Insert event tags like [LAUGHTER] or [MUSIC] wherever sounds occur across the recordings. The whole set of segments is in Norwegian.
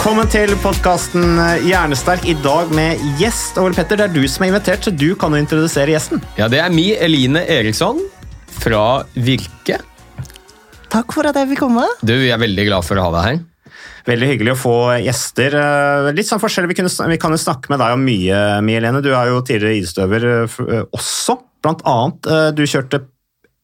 Velkommen til podkasten Hjernesterk. I dag med gjest. Ole Petter, det er du som er invitert, så du kan jo introdusere gjesten. Ja, det er Mi Eline Eriksson fra Virke. Takk for at jeg fikk komme. Du, jeg er veldig glad for å ha deg her. Veldig hyggelig å få gjester. Eh, Litt sånn forskjellig, Vi, kunne, vi kan jo snakke med deg om mye, Mi Helene. Du er jo tidligere idrettsutøver eh, eh, også. Blant annet, eh, du kjørte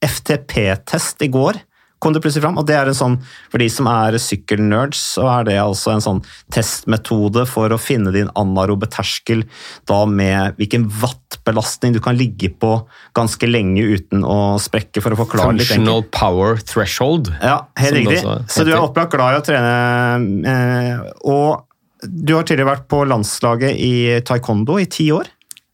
FTP-test i går. Kom det plutselig fram, og det er en sånn, For de som er sykkelnerds, så er det altså en sånn testmetode for å finne din anarobe terskel da med hvilken wattbelastning du kan ligge på ganske lenge uten å sprekke, for å forklare litt. Functional Power Threshold. Ja, helt riktig. Så du er opplagt glad i å trene. eh, Og du har tidligere vært på landslaget i taekwondo i ti år.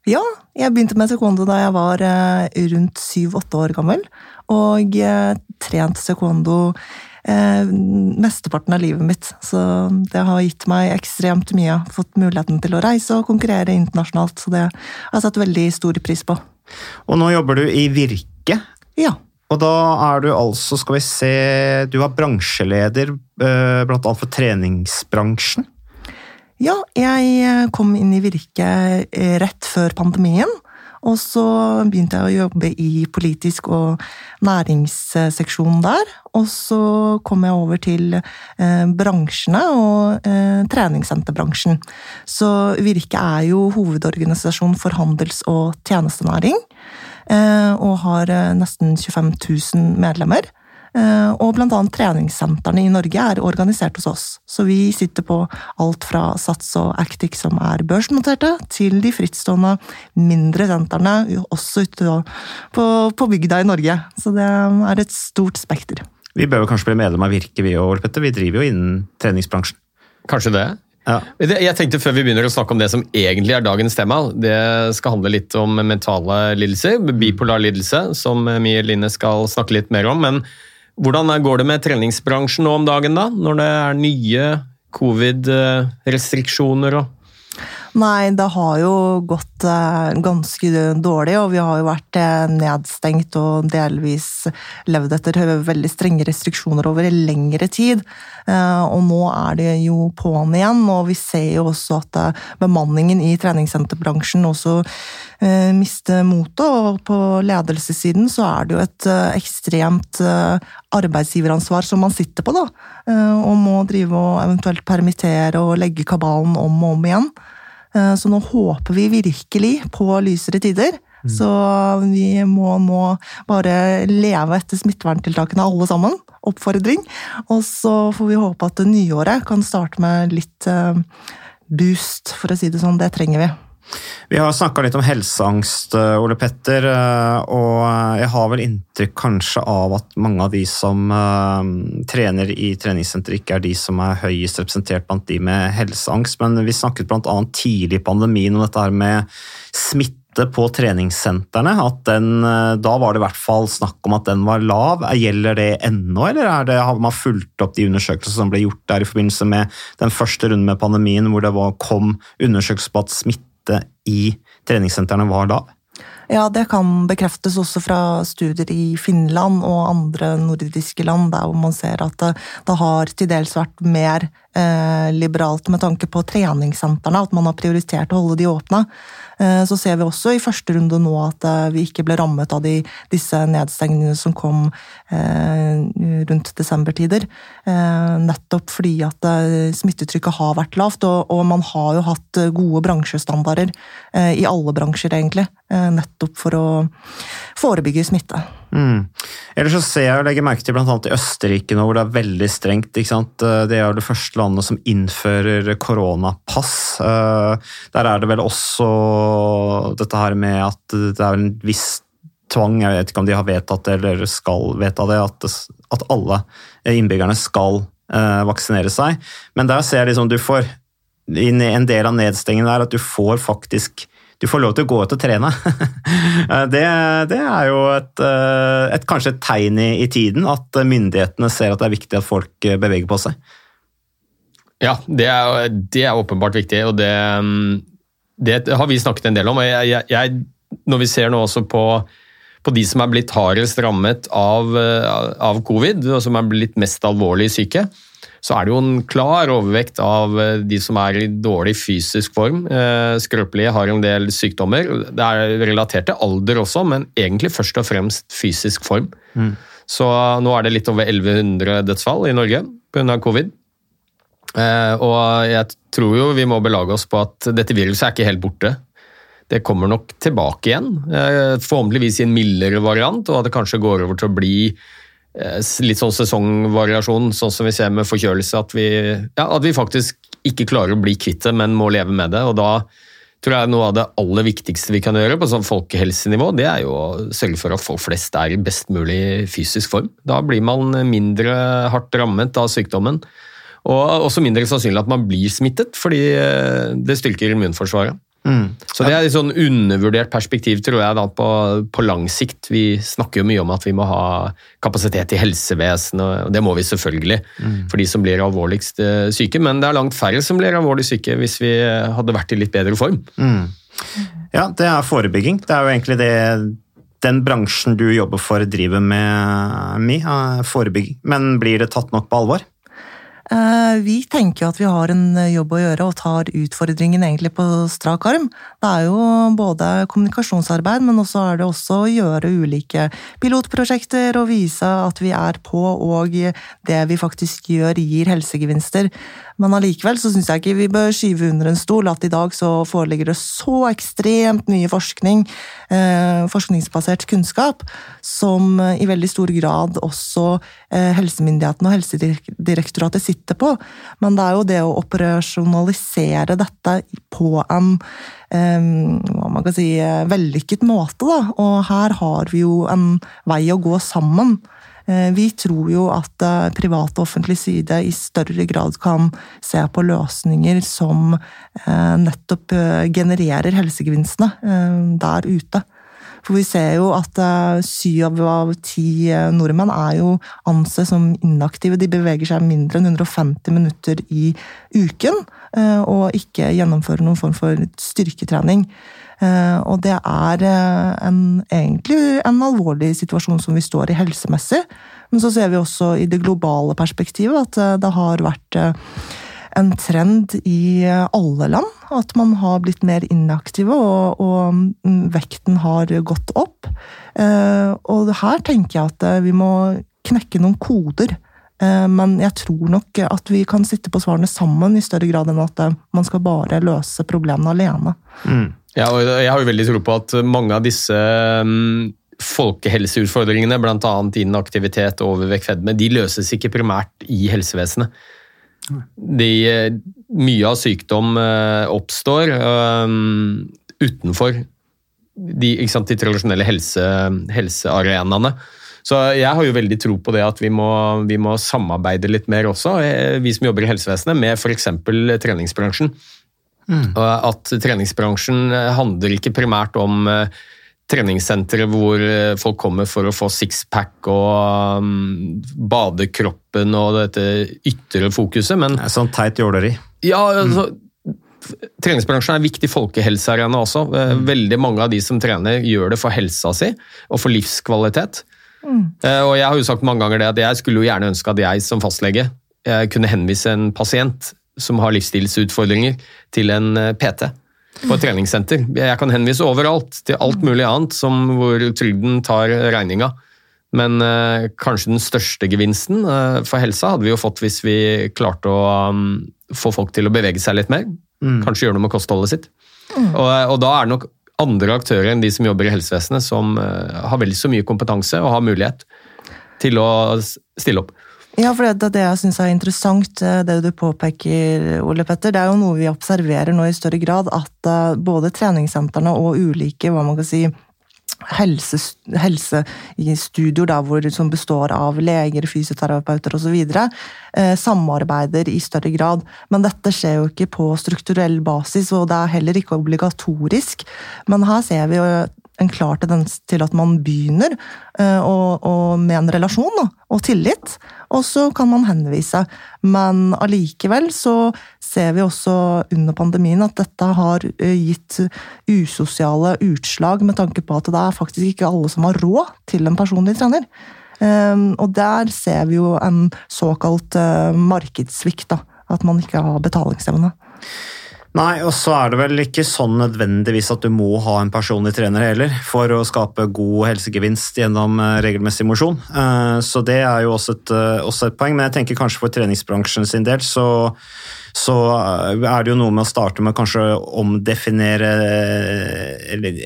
Ja, jeg begynte med taekwondo da jeg var eh, rundt syv-åtte år gammel. Og trent trente taekwondo eh, mesteparten av livet mitt. Så det har gitt meg ekstremt mye. Fått muligheten til å reise og konkurrere internasjonalt. Så det har jeg satt veldig stor pris på. Og nå jobber du i Virke. Ja. Og da er du altså, skal vi se Du er bransjeleder eh, annet for treningsbransjen. Ja, jeg eh, kom inn i Virke eh, rett før pandemien. Og så begynte jeg å jobbe i politisk og næringsseksjon der. Og så kom jeg over til eh, bransjene og eh, treningssenterbransjen. Så Virke er jo hovedorganisasjon for handels- og tjenestenæring. Eh, og har eh, nesten 25 000 medlemmer. Eh, Og blant annet treningssentrene i Norge er organisert hos oss. Så vi sitter på alt fra Sats og Actic som er børsnoterte, til de frittstående mindre sentrene, også ute på, på bygda i Norge. Så det er et stort spekter. Vi bør jo kanskje bli medlem av Virke, vi òg, Petter. Vi driver jo innen treningsbransjen. Kanskje det. Ja. Jeg tenkte Før vi begynner å snakke om det som egentlig er dagens tema, det skal handle litt om mentale lidelser, bipolar lidelse, som Mie Line skal snakke litt mer om. Men hvordan går det med treningsbransjen nå om dagen, da? Når det er nye covid-restriksjoner og Nei, det har jo gått eh, ganske dårlig, og vi har jo vært eh, nedstengt og delvis levd etter veldig strenge restriksjoner over lengre tid. Eh, og nå er det jo på'n igjen, og vi ser jo også at bemanningen i treningssenterbransjen også mister motet. Og på ledelsessiden så er det jo et ekstremt arbeidsgiveransvar som man sitter på, da. Og må drive og eventuelt permittere og legge kabalen om og om igjen. Eh, Så nå håper vi virkelig på lysere tider. Så vi må nå bare leve etter smitteverntiltakene alle sammen. Oppfordring. Og så får vi håpe at det nyåret kan starte med litt eh, boost, for å si det sånn. Det trenger vi. Vi har snakka litt om helseangst, eh, Ole Petter, eh, og jeg har vel inntrykk kanskje av at mange av de som eh, trener i treningssenter, ikke er de som er høyest representert blant de med helseangst. Men vi snakket bl.a. tidlig i pandemien om dette her med smitte på treningssentrene. At den, da var det i hvert fall snakk om at den var lav. Gjelder det ennå, eller er det, har man fulgt opp de undersøkelsene som ble gjort der i forbindelse med den første runden med pandemien, hvor det var, kom undersøkelser på at smitte i treningssentrene var lav? Ja, det kan bekreftes også fra studier i Finland og andre nordiske land, der hvor man ser at det, det har til dels vært mer liberalt med tanke på treningssentrene, at man har prioritert å holde de åpne. Eh, så ser vi også i første runde nå at eh, vi ikke ble rammet av de, disse nedstengningene som kom eh, rundt desembertider. Eh, nettopp fordi at eh, smittetrykket har vært lavt, og, og, man har jo hatt gode bransjestandarder i alle bransjer, egentlig. nettopp for å forebygge smitte. Mm. Ellers så ser jeg og legger merke til bl.a. i Østerrike nå, hvor det er veldig strengt. ikke sant? Det er jo det første landet som innfører koronapass. Der er det vel også dette her med at det er en viss tvang, jeg vet ikke om de har vedtatt det eller skal vedta det, at, alle innbyggerne skal eh, vaksinere seg. Men der ser jeg liksom du får en del av nedstengingen er at du får faktisk du får lov til å gå ut og trene. [LAUGHS] det, det, er jo et, eh, et, kanskje et tegn i, i, tiden at myndighetene ser at det er viktig at folk eh, beveger på seg. Ja, det er, det er åpenbart viktig, og det, det, har vi snakket en del om. Jeg, jeg, når vi ser nå også på på de som er blitt hardest rammet av, eh, av covid, og som er blitt mest alvorlig syke, så er det jo en klar overvekt av eh, de som er i dårlig fysisk form. Eh, skrøpelige har en del sykdommer. Det er relatert til alder også, men egentlig først og fremst fysisk form. Mm. Så nå er det litt over 1100 dødsfall i Norge pga. covid. Og jeg tror jo vi må belage oss på at dette viruset er ikke helt borte det kommer nok tilbake igjen. Eh, forhåpentligvis i en mildere variant, og at det kanskje går over til å bli eh, litt sånn sesongvariasjon, sånn som vi ser med forkjølelse. At vi, ja, at vi faktisk ikke klarer å bli kvitt det, men må leve med det. og da tror jeg Noe av det aller viktigste vi kan gjøre på sånn folkehelsenivå, det er jo å sørge for at folk flest er i best mulig fysisk form. Da blir man mindre hardt rammet av sykdommen. Og også mindre sannsynlig at man blir smittet, fordi eh, det styrker immunforsvaret. Mm. Så det er et sånn undervurdert perspektiv, tror jeg, da, på, på, lang sikt. Vi snakker jo mye om at vi må ha kapasitet i helsevesenet, og det må vi selvfølgelig mm. for de som blir alvorligst eh, syke, men det er langt færre som blir alvorlig syke hvis vi hadde vært i litt bedre form. Mm. Ja, det er forebygging. Det er jo egentlig det den bransjen du jobber for, driver med, Mi, forebygging. Men blir det tatt nok på alvor? Eh, vi tenker at vi har en jobb å gjøre og tar utfordringen egentlig på strak arm. Det er jo både kommunikasjonsarbeid, men også er det også å gjøre ulike pilotprosjekter og vise at vi er på og det vi faktisk gjør gir helsegevinster. Men allikevel så syns jeg ikke vi bør skyve under en stol at i dag så foreligger det så ekstremt mye forskning, eh, forskningsbasert kunnskap, som i veldig stor grad også helsemyndighetene og Helsedirektoratet sitter på. Men det er jo det å operasjonalisere dette på en eh, kan si, vellykket måte, da. Og her har vi jo en vei å gå sammen. Eh, vi tror jo at eh, privat og offentlig side i større grad kan se på løsninger som eh, nettopp genererer helsegevinstene der ute. For vi ser jo at syv av ti nordmenn er jo ansett som inaktive. De beveger seg mindre enn 150 minutter i uken, og ikke gjennomfører noen form for styrketrening. Eh, og det er eh, en, egentlig en alvorlig situasjon som vi står i helsemessig. Men så ser vi også i det globale perspektivet at eh, det har vært en trend i alle land. At man har blitt mer inaktive, og, og mm, vekten har gått opp. Og her tenker jeg at vi må knekke noen koder. Men jeg tror nok at vi kan sitte på svarene sammen i større grad enn at man skal bare løse problemene alene. Mm. Ja, og jeg har jo veldig tro på at mange av disse um, folkehelseutfordringene, bl.a. inaktivitet og overvekt, fedme, de løses ikke primært i helsevesenet. De, mye av sykdom uh, oppstår um, utenfor de, sant, de tradisjonelle helse, helsearenaene. Så jeg har jo veldig tro på det at vi må, vi må samarbeide litt mer også, eh, vi som jobber i helsevesenet, med f.eks. treningsbransjen. Mm. At treningsbransjen eh, handler ikke primært om eh, treningssentre hvor eh, folk kommer for å få sixpack og um, bade kroppen og dette ytre fokuset, men Sånn teit jåleri. Ja, altså, treningsbransjen er en viktig folkehelsearena også. Mm. Veldig mange av de som trener, gjør det for helsa si og for livskvalitet. Mm. Og jeg har jo sagt mange ganger det at jeg skulle jo gjerne ønske at jeg som fastlege kunne henvise en pasient som har livsstilsutfordringer, til en eh, PT på et treningssenter. Jeg kan henvise overalt til alt mulig annet som hvor trygden tar regninga. Men eh, kanskje den største gevinsten eh, for helsa hadde vi jo fått hvis vi klarte å um, få folk til å bevege seg litt mer. Kanskje gjøre noe med kostholdet sitt. Og, og da er det nok andre aktører enn de som jobber i helsevesenet, som eh, har vel så mye kompetanse og har mulighet til å stille opp. Ja, for det, det, jeg syns er interessant, eh, det du påpeker, Ole Petter, det er jo noe vi observerer nå i større grad, at eh, både treningssentrene og ulike hva man kan si, helse, helsestudioer da, hvor, som består av leger, fysioterapeuter osv., eh, samarbeider i større grad. Men dette skjer jo ikke på strukturell basis, og det er heller ikke obligatorisk. Men her ser vi jo en klar tendens til at man begynner eh, og, og med en relasjon da, og tillit, og så kan man henvise. Men allikevel så ser vi også under pandemien at dette har eh, gitt usosiale utslag med tanke på at det er faktisk ikke alle som har råd til en personlig trener. Eh, Og der ser vi jo en såkalt eh, markedssvikt, da. At man ikke har betalingsevne. Nei, og så er det vel ikke sånn nødvendigvis at du må ha en personlig trener heller for å skape god helsegevinst gjennom eh, regelmessig mosjon. Eh, Så det er jo også et, eh, også et poeng, men jeg tenker kanskje for treningsbransjen sin del så, så eh, er det jo noe med å starte med kanskje omdefinere eh, eller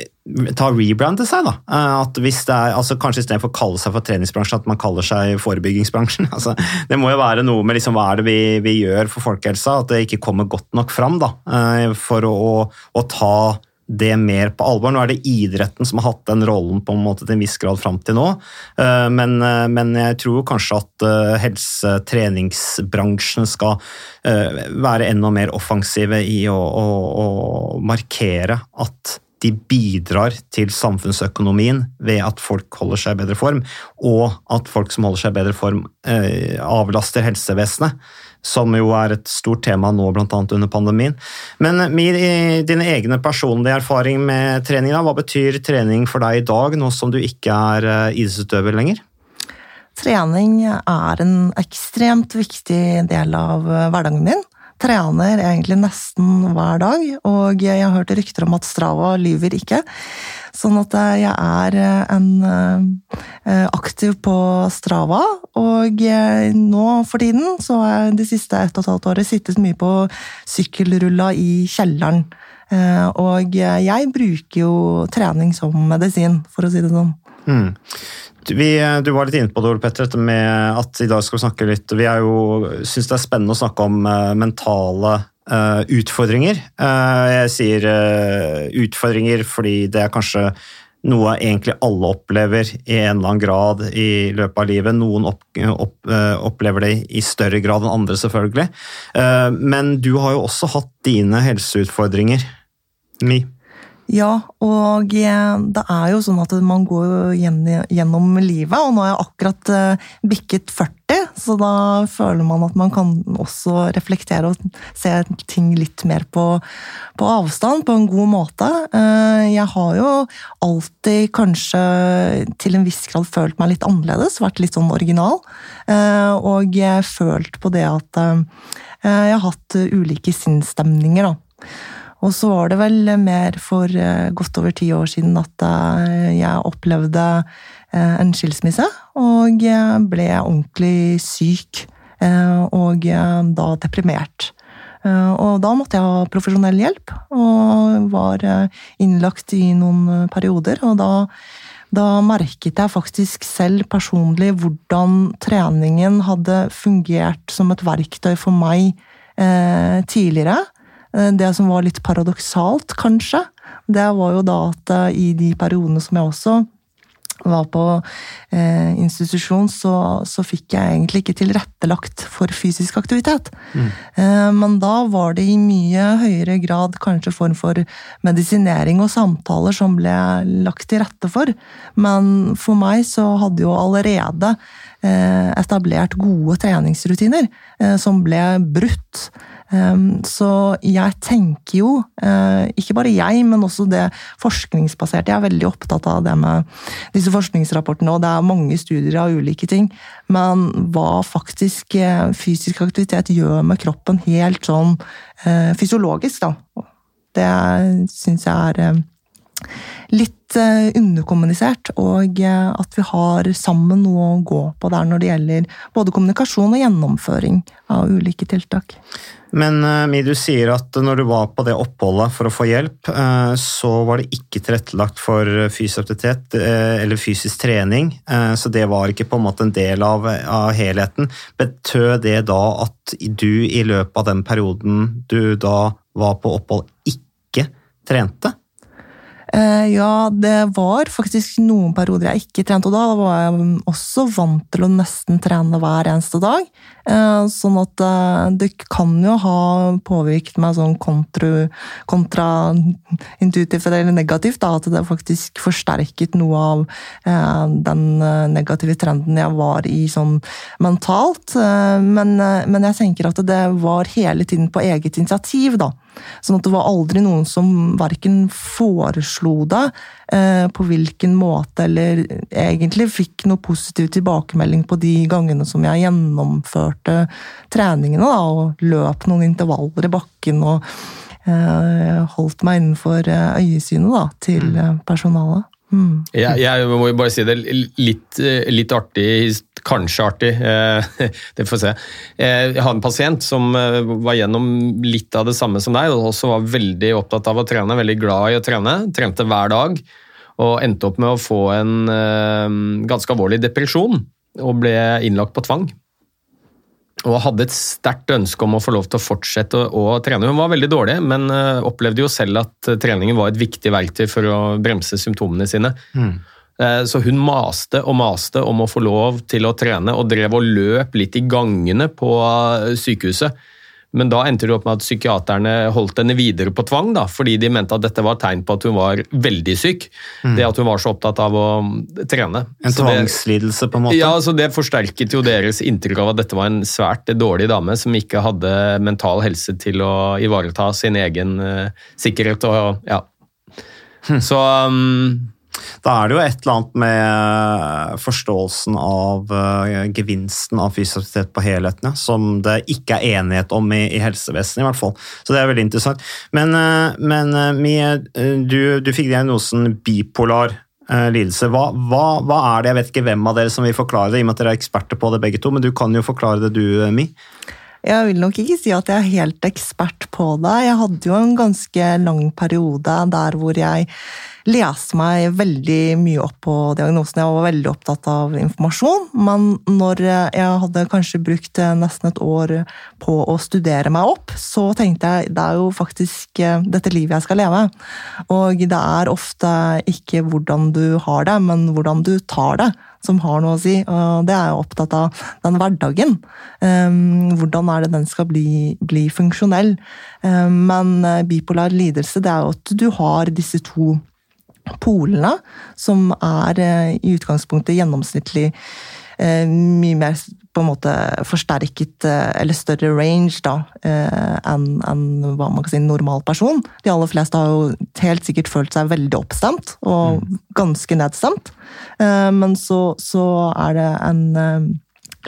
ta rebrand til seg, da. Eh, At hvis det er, altså Kanskje istedenfor å kalle seg for treningsbransjen, at man kaller seg forebyggingsbransjen. [LAUGHS] Altså, det må jo være noe med liksom, hva er det vi, vi gjør for folkehelsa, at det ikke kommer godt nok fram da, eh, for å, å, å ta det mer på alvor. Nå er det idretten som har hatt den rollen på en måte til en viss grad fram til nå, Eh, men, eh, men jeg tror kanskje at eh, helsetreningsbransjen skal være enda mer offensive i å, å, å markere at de bidrar til samfunnsøkonomien ved at folk holder seg i bedre form, og at folk som holder seg i bedre form, avlaster helsevesenet, som jo er et stort tema nå, bl.a. under pandemien. Men Mir, i dine egne personlige erfaring med trening, da, hva betyr trening for deg i dag, nå som du ikke er eh, idrettsutøver lenger? Trening er en ekstremt viktig del av eh, hverdagen min. Trener egentlig nesten hver dag, og jeg har hørt rykter om at Strava lyver ikke. Sånn at eh, jeg er eh, en eh, aktiv på Strava, og nå for tiden så har jeg de siste ett og et halvt året sittet mye på sykkelrulla i kjelleren. Og jeg bruker jo trening som medisin, for å si det sånn. Mm. Du, vi, du var litt inne på det, Ole Petter, med at i dag skal vi snakke litt Vi syns det er spennende å snakke om mentale eh, utfordringer. Uh, jeg sier uh, utfordringer fordi det er kanskje noe egentlig alle opplever i en eller annen grad i løpet av livet. Noen opp, opp, opplever det i større grad enn andre, selvfølgelig. Men du har jo også hatt dine helseutfordringer. Mi. Ja, og det er jo sånn at man går gjennom livet, og nå har jeg akkurat bikket 40, så da føler man at man kan også reflektere og se ting litt mer på, på avstand, på en god måte. Eh, Jeg har jo alltid kanskje til en viss grad følt meg litt annerledes, vært litt sånn original, eh, og jeg følt på det at eh, jeg har hatt ulike sinnsstemninger, da. Og så var det vel mer for godt over ti år siden at jeg opplevde en skilsmisse, og ble ordentlig syk. eh, Og eh, da deprimert. Eh, Og da måtte jeg ha profesjonell hjelp, og var eh, innlagt i noen eh, perioder. Og da, da merket jeg faktisk selv personlig hvordan treningen hadde fungert som et verktøy for meg eh, tidligere. Eh, Det som var litt paradoksalt, kanskje, det var jo da at eh, i de periodene som jeg også var på eh, institusjon, så, så fikk jeg egentlig ikke tilrettelagt for fysisk aktivitet. Eh, men da var det i mye høyere grad kanskje form for medisinering og samtaler som ble lagt til rette for. Men for meg så hadde jo allerede etablert gode treningsrutiner eh, som ble brutt. Så jeg tenker jo, uh, ikke bare jeg, men også det forskningsbaserte. Jeg er veldig opptatt av det med disse forskningsrapportene, og det er mange studier av ulike ting. Men hva faktisk fysisk aktivitet gjør med kroppen helt sånn fysiologisk, da. Det syns jeg er litt underkommunisert, og at vi har sammen noe å gå på der når det gjelder både kommunikasjon og gjennomføring av ulike tiltak. Men uh, Mi, du sier at når du var på det oppholdet for å få hjelp, så var det ikke tilrettelagt for fysisk aktivitet eller fysisk trening, så det var ikke på en måte en del av, av helheten. Betød det da at du i løpet av den perioden du da var på opphold, ikke trente? Eh, ja, det var faktisk noen perioder jeg ikke trente, og da var jeg også vant til å nesten trene hver eneste dag. Eh, sånn at eh, det kan jo ha påvirket meg sånn kontraintuitivt eller negativt, da, at det faktisk forsterket noe av den negative trenden jeg var i sånn mentalt. Men, men jeg tenker at det var hele tiden på eget initiativ, da. Sånn at det var aldri noen som verken foreslo det, eh, på hvilken måte, eller egentlig fikk noe positiv tilbakemelding på de gangene som jeg gjennomførte treningene, da, og løp noen intervaller i bakken og eh, holdt meg innenfor eh, øyesynet da, til mm. personalet. Mm. Jeg, jeg, må bare si det litt, litt artig, kanskje artig, eh, [LAUGHS] det får vi se. Eh, jeg har en pasient som eh, var gjennom litt av det samme som deg, og også var veldig opptatt av å trene, veldig glad i å trene. Trente hver dag, og endte opp med å få en ganske alvorlig depresjon, og ble innlagt på tvang og hadde et sterkt ønske om å få lov til å fortsette å, å trene. Hun var veldig dårlig, men uh, opplevde jo selv at uh, treningen var et viktig verktøy for å bremse symptomene sine. Mm. Uh, så hun maste og maste om å få lov til å trene, og drev og løp litt i gangene på sykehuset. Men da endte det opp med at psykiaterne holdt henne videre på tvang, da, fordi de mente at dette var et tegn på at hun var veldig syk. Mm. Det at hun var så opptatt av å trene. En tvangslidelse, på en måte? Ja, så det forsterket jo deres inntrykk av at dette var en svært dårlig dame som ikke hadde mental helse til å ivareta sin egen uh, sikkerhet. og ja. Hm. Så um, da er det jo et eller annet med eh, forståelsen av uh, gevinsten av fysisk aktivitet på helheten, som det ikke er enighet om i, i, helsevesenet, i hvert fall. Så det er veldig interessant. Men, uh, men Mie, du, du fikk diagnosen bipolar lidelse. Hva, hva, hva, er det? Jeg vet ikke hvem av dere som vil forklare det, i og med at dere er eksperter på det begge to, men du kan jo forklare det du, Mi. Jeg vil nok ikke si at jeg er helt ekspert på det. Jeg hadde jo en ganske lang periode der hvor jeg leste meg veldig mye opp på diagnosen. Jeg var veldig opptatt av informasjon, men når jeg hadde kanskje brukt nesten et år på å studere meg opp, så tenkte jeg det er jo faktisk eh, dette livet jeg skal leve. Og det er ofte ikke hvordan du har det, men hvordan du tar det som har noe å si. Og det er jeg opptatt av den hverdagen. Um, hvordan er det den skal bli, bli funksjonell? Um, men eh, bipolar lidelse, det er jo at du har disse to polene, som er eh, i utgangspunktet gjennomsnittlig eh, mye mer på en måte forsterket eh, eller større range da, enn en, hva man kan si, en normal person. De aller fleste har jo helt sikkert følt seg veldig oppstemt og mm. ganske nedstemt. Men så, så er det en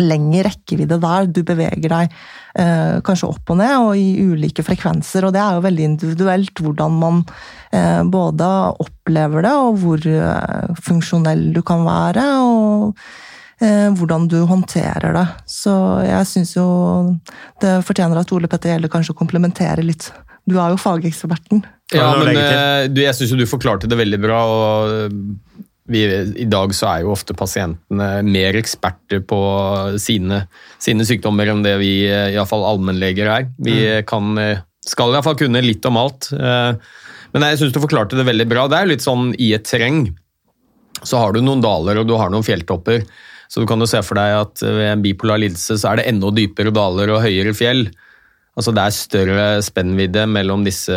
lengre rekkevidde der. Du beveger deg eh, kanskje opp og ned, og i ulike frekvenser. Og det er jo veldig individuelt hvordan man eh, både opplever det, og hvor eh, funksjonell du kan være, og eh, hvordan du håndterer det. Så jeg syns jo det fortjener at Ole Petter Gjelle kanskje komplementerer litt. Du er jo fageksperten. Ja, men eh, du, jeg syns du forklarte det veldig bra. og vi, I dag så er jo ofte pasientene mer eksperter på sine, sine sykdommer enn det vi iallfall allmennleger er. Vi mm. kan, skal iallfall kunne litt om alt. Eh, men jeg syns du forklarte det veldig bra. Det er litt sånn i et terreng så har du noen daler og du har noen fjelltopper. Så du kan jo se for deg at ved en bipolar lidelse så er det enda dypere daler og høyere fjell. Altså Det er større spennvidde mellom disse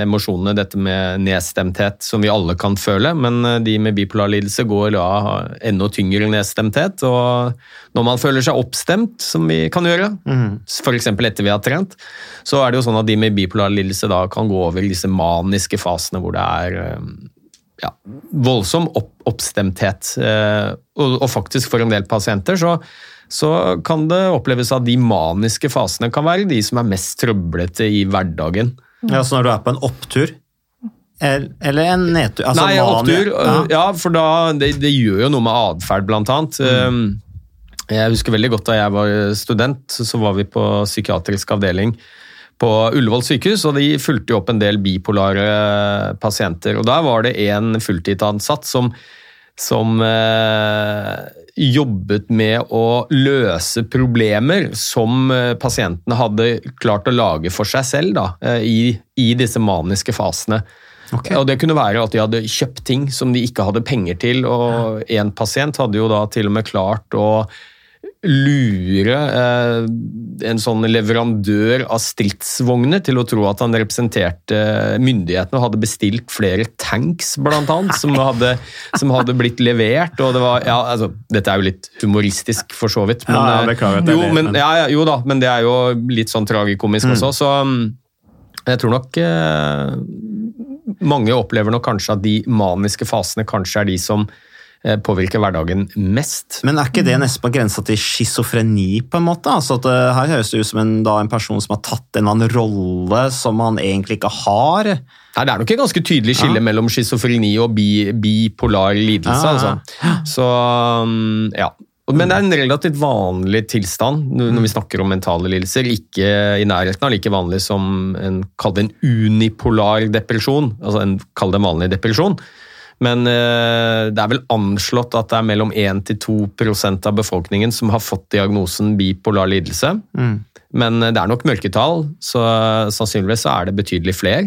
emosjonene, dette med nedstemthet, som vi alle kan føle, men eh, de med bipolar lidelse går da enda tyngre nedstemthet. Og når man føler seg oppstemt, som vi kan gjøre, mm. f.eks. etter vi har trent, så er det jo sånn at de med bipolar lidelse da kan gå over i disse maniske fasene hvor det er eh, ja, voldsom opp, oppstemthet. Eh, og, og faktisk for en del pasienter så, så kan det oppleves at de maniske fasene kan være de som er mest trøblete i hverdagen. Ja, så når du er på en opptur eller en nedtur? Altså Nei, opptur. Ja. øh, Ja, for da, det, det gjør jo noe med atferd, blant annet. Mm. Jeg husker veldig godt da jeg var student, så var vi på psykiatrisk avdeling på Ullevål sykehus, og de fulgte jo opp en del bipolare pasienter. Og der var det en fulltidsansatt som, som eh, jobbet med å løse problemer som eh, pasientene hadde klart å lage for seg selv da, eh, i, i disse maniske fasene. Og Det kunne være at de hadde kjøpt ting som de ikke hadde penger til. og En pasient hadde jo da til og med klart å lure eh, en sånn leverandør av stridsvogner til å tro at han representerte myndighetene og hadde bestilt flere tanks, blant annet, som hadde, som hadde blitt levert. og det var, ja, altså, Dette er jo litt humoristisk, for så vidt. Men, Ja, ja, eh, beklager jo, men, ja, ja, jo da, men det er jo litt sånn tragikomisk Mm. også. så mm, jeg tror nok eh, mange opplever nok kanskje at de maniske fasene kanskje er de som påvirker hverdagen mest. Men er ikke det nesten på grensa til schizofreni, på en måte? Altså at eh, Her høres det ut som en, da, en person som har tatt en annen rolle som han egentlig ikke har. Nei, Det er nok et ganske tydelig skille mellom schizofreni og bi, bipolar lidelse. Ja, ja. Altså. Så mm, ja. Men det er en relativt vanlig tilstand når når vi snakker om mentale lidelser. Ikke i nærheten av like vanlig som en, kall det en unipolar depresjon. altså en, Kall det en vanlig depresjon. Men eh, det er vel anslått at det er mellom 1-2% av befolkningen som har fått diagnosen bipolar lidelse. Mm. Men eh, det er nok mørketall, så eh, sannsynligvis så er det betydelig flere.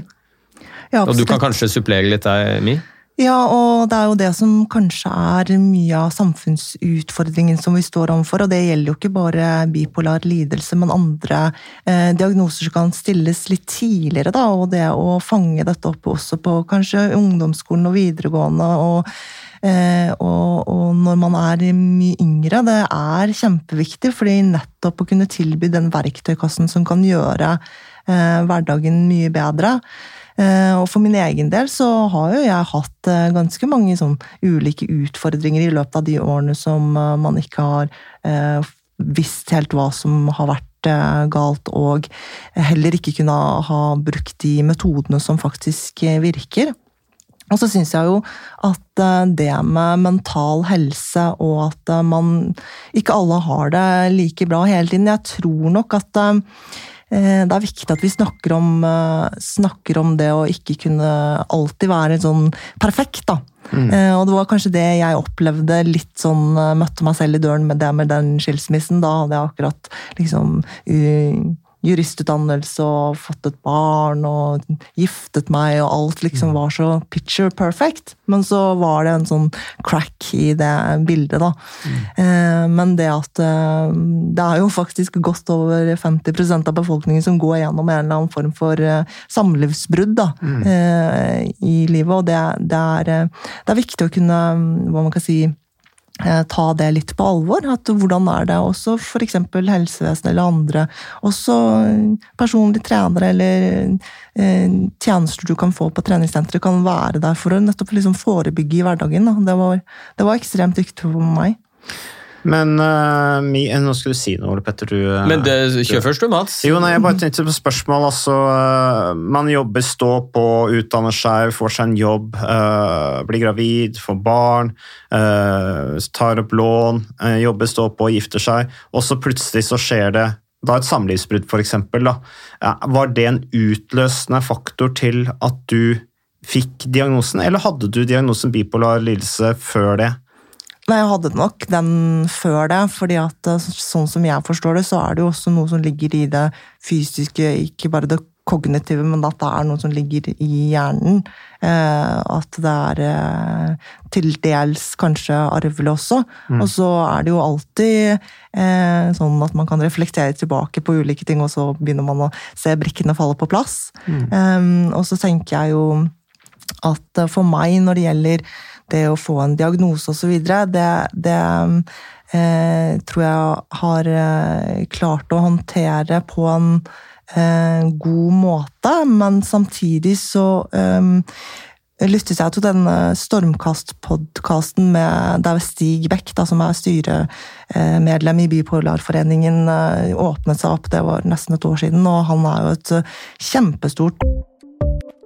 Ja, Og du kan kanskje supplere litt der, Mi? Ja, og det er jo det som kanskje er mye av samfunnsutfordringen som vi står overfor. Og det gjelder jo ikke bare bipolar lidelse, men andre eh, diagnoser som kan stilles litt tidligere. Da, og det å fange dette opp også på kanskje ungdomsskolen og videregående. og Eh, og, og når man er mye yngre, det er kjempeviktig, fordi nettopp å kunne tilby den verktøykassen som kan gjøre eh, hverdagen mye bedre. Eh, og for min egen del så har jo jeg hatt eh, ganske mange sånn ulike utfordringer i løpet av de årene som eh, man ikke har visst helt hva som har vært galt, og heller ikke kunne ha brukt de metodene som faktisk virker. Og så syns jeg jo at det med mental helse og at man ikke alle har det like bra hele tiden Jeg tror nok at det er viktig at vi snakker om, eh, snakker om det å ikke kunne alltid være sånn perfekt, da. Mm. Og det var kanskje det jeg opplevde litt sånn eh, Møtte meg selv i døren med det med den skilsmissen. Da hadde jeg akkurat liksom uh, juristutdannelse og fått et barn og giftet meg, og alt liksom var så picture perfect. Men så var det en sånn crack i det bildet, da. Eh, Men det at eh, det er jo faktisk godt over 50% av befolkningen som går gjennom en eller annen form for eh, samlivsbrudd da, eh, i livet, og det, det, er, det er viktig å kunne, hva man kan si, ta det litt på alvor. At hvordan er det også f.eks. helsevesenet eller andre, også personlig trenere eller eh, tjenester du kan få på treningssenteret, kan være der for å nettopp liksom forebygge i hverdagen. Det, var, det var ekstremt viktig for meg. Men uh, Mi, eh, nå skulle du si noe, Ole Petter. Du, eh, Men det, kjør først du, Mats. Jo, nei, jeg bare tenkte på spørsmål. Altså, uh, man jobber, står på, utdanner seg, får seg en jobb, Uh, blir gravid, får barn, eh, tar opp lån, eh, jobber, står på, gifter seg, og så plutselig så skjer det da et samlivsbrudd, eksempel. Ja, var det en utløsende faktor til at du fikk diagnosen, eller hadde du diagnosen bipolar lidelse før det? Nei, jeg hadde nok den før det, fordi at eh, sånn som jeg forstår det, så er det jo også noe som ligger i det fysiske, ikke bare det kognitive, men at det er noe som ligger i hjernen. Eh, at det er eh, til dels kanskje arvelig også. Mm. Og så er det jo alltid eh, sånn at man kan reflektere tilbake på ulike ting, og så begynner man å se brikkene falle på plass. Mm. Og så tenker jeg jo at for meg, når det gjelder det å få en diagnose osv., det, det eh, tror jeg har eh, klart å håndtere på en eh, god måte, men samtidig så eh, lyttet jeg til denne Stormkast-podkasten der Stig Beck, som er styremedlem i Bipolarforeningen, eh, åpnet seg opp. Det var nesten et år siden, og han er jo et eh, kjempestort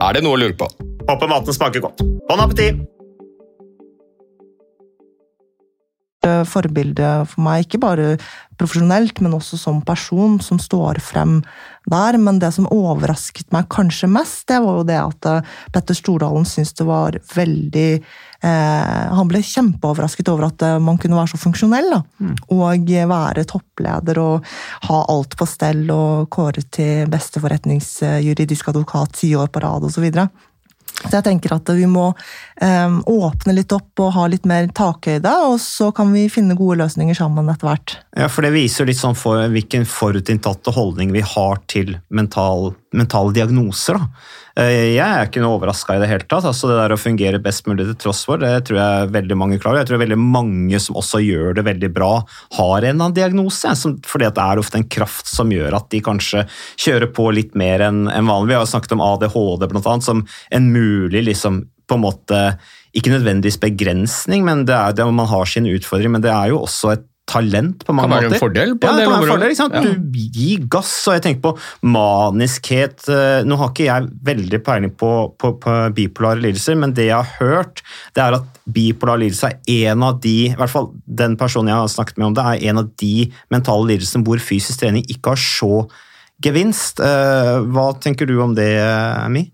Er det noe å lure på? Håper maten smaker godt. Bon appétit! Forbilde for meg, ikke bare profesjonelt, men også som person som står frem der. Men det som overrasket meg kanskje mest, det var jo det at Petter Stordalen syntes det var veldig eh, Han ble kjempeoverrasket over at man kunne være så funksjonell. Da. Mm. Og være toppleder og ha alt på stell og kåret til beste forretningsjuridisk advokat ti år på rad osv. Så, så jeg tenker at vi må åpne litt opp og ha litt mer takhøyde, og så kan vi finne gode løsninger sammen etter hvert. Ja, for det viser litt sånn for, hvilken forutinntatte holdning vi har til mental mentale diagnoser. da. Eh, Jeg er ikke noe overraska i det hele tatt. altså Det der å fungere best mulig til tross for, det tror jeg veldig mange klarer. Jeg tror veldig mange som også gjør det veldig bra, har en eller annen diagnose. for det er ofte en kraft som gjør at de kanskje kjører på litt mer enn vanlig. Vi har snakket om ADHD blant annet, som en mulig liksom på en måte Ikke nødvendigvis begrensning, men det er det man har sine utfordringer, men det er jo også et talent på mange måter. Kan være en fordel på ja, det kan være en fordel? Ja. Du gir gass, og jeg tenker på maniskhet eh, Nå har ikke jeg veldig peiling på, på, på bipolare lidelser, men det jeg har hørt, det er at bipolar lidelse er en av de, i hvert fall den personen jeg har snakket med om det, er en av de mentale lidelsene hvor fysisk trening ikke har så gevinst. Eh, Hva tenker du om det, Mi?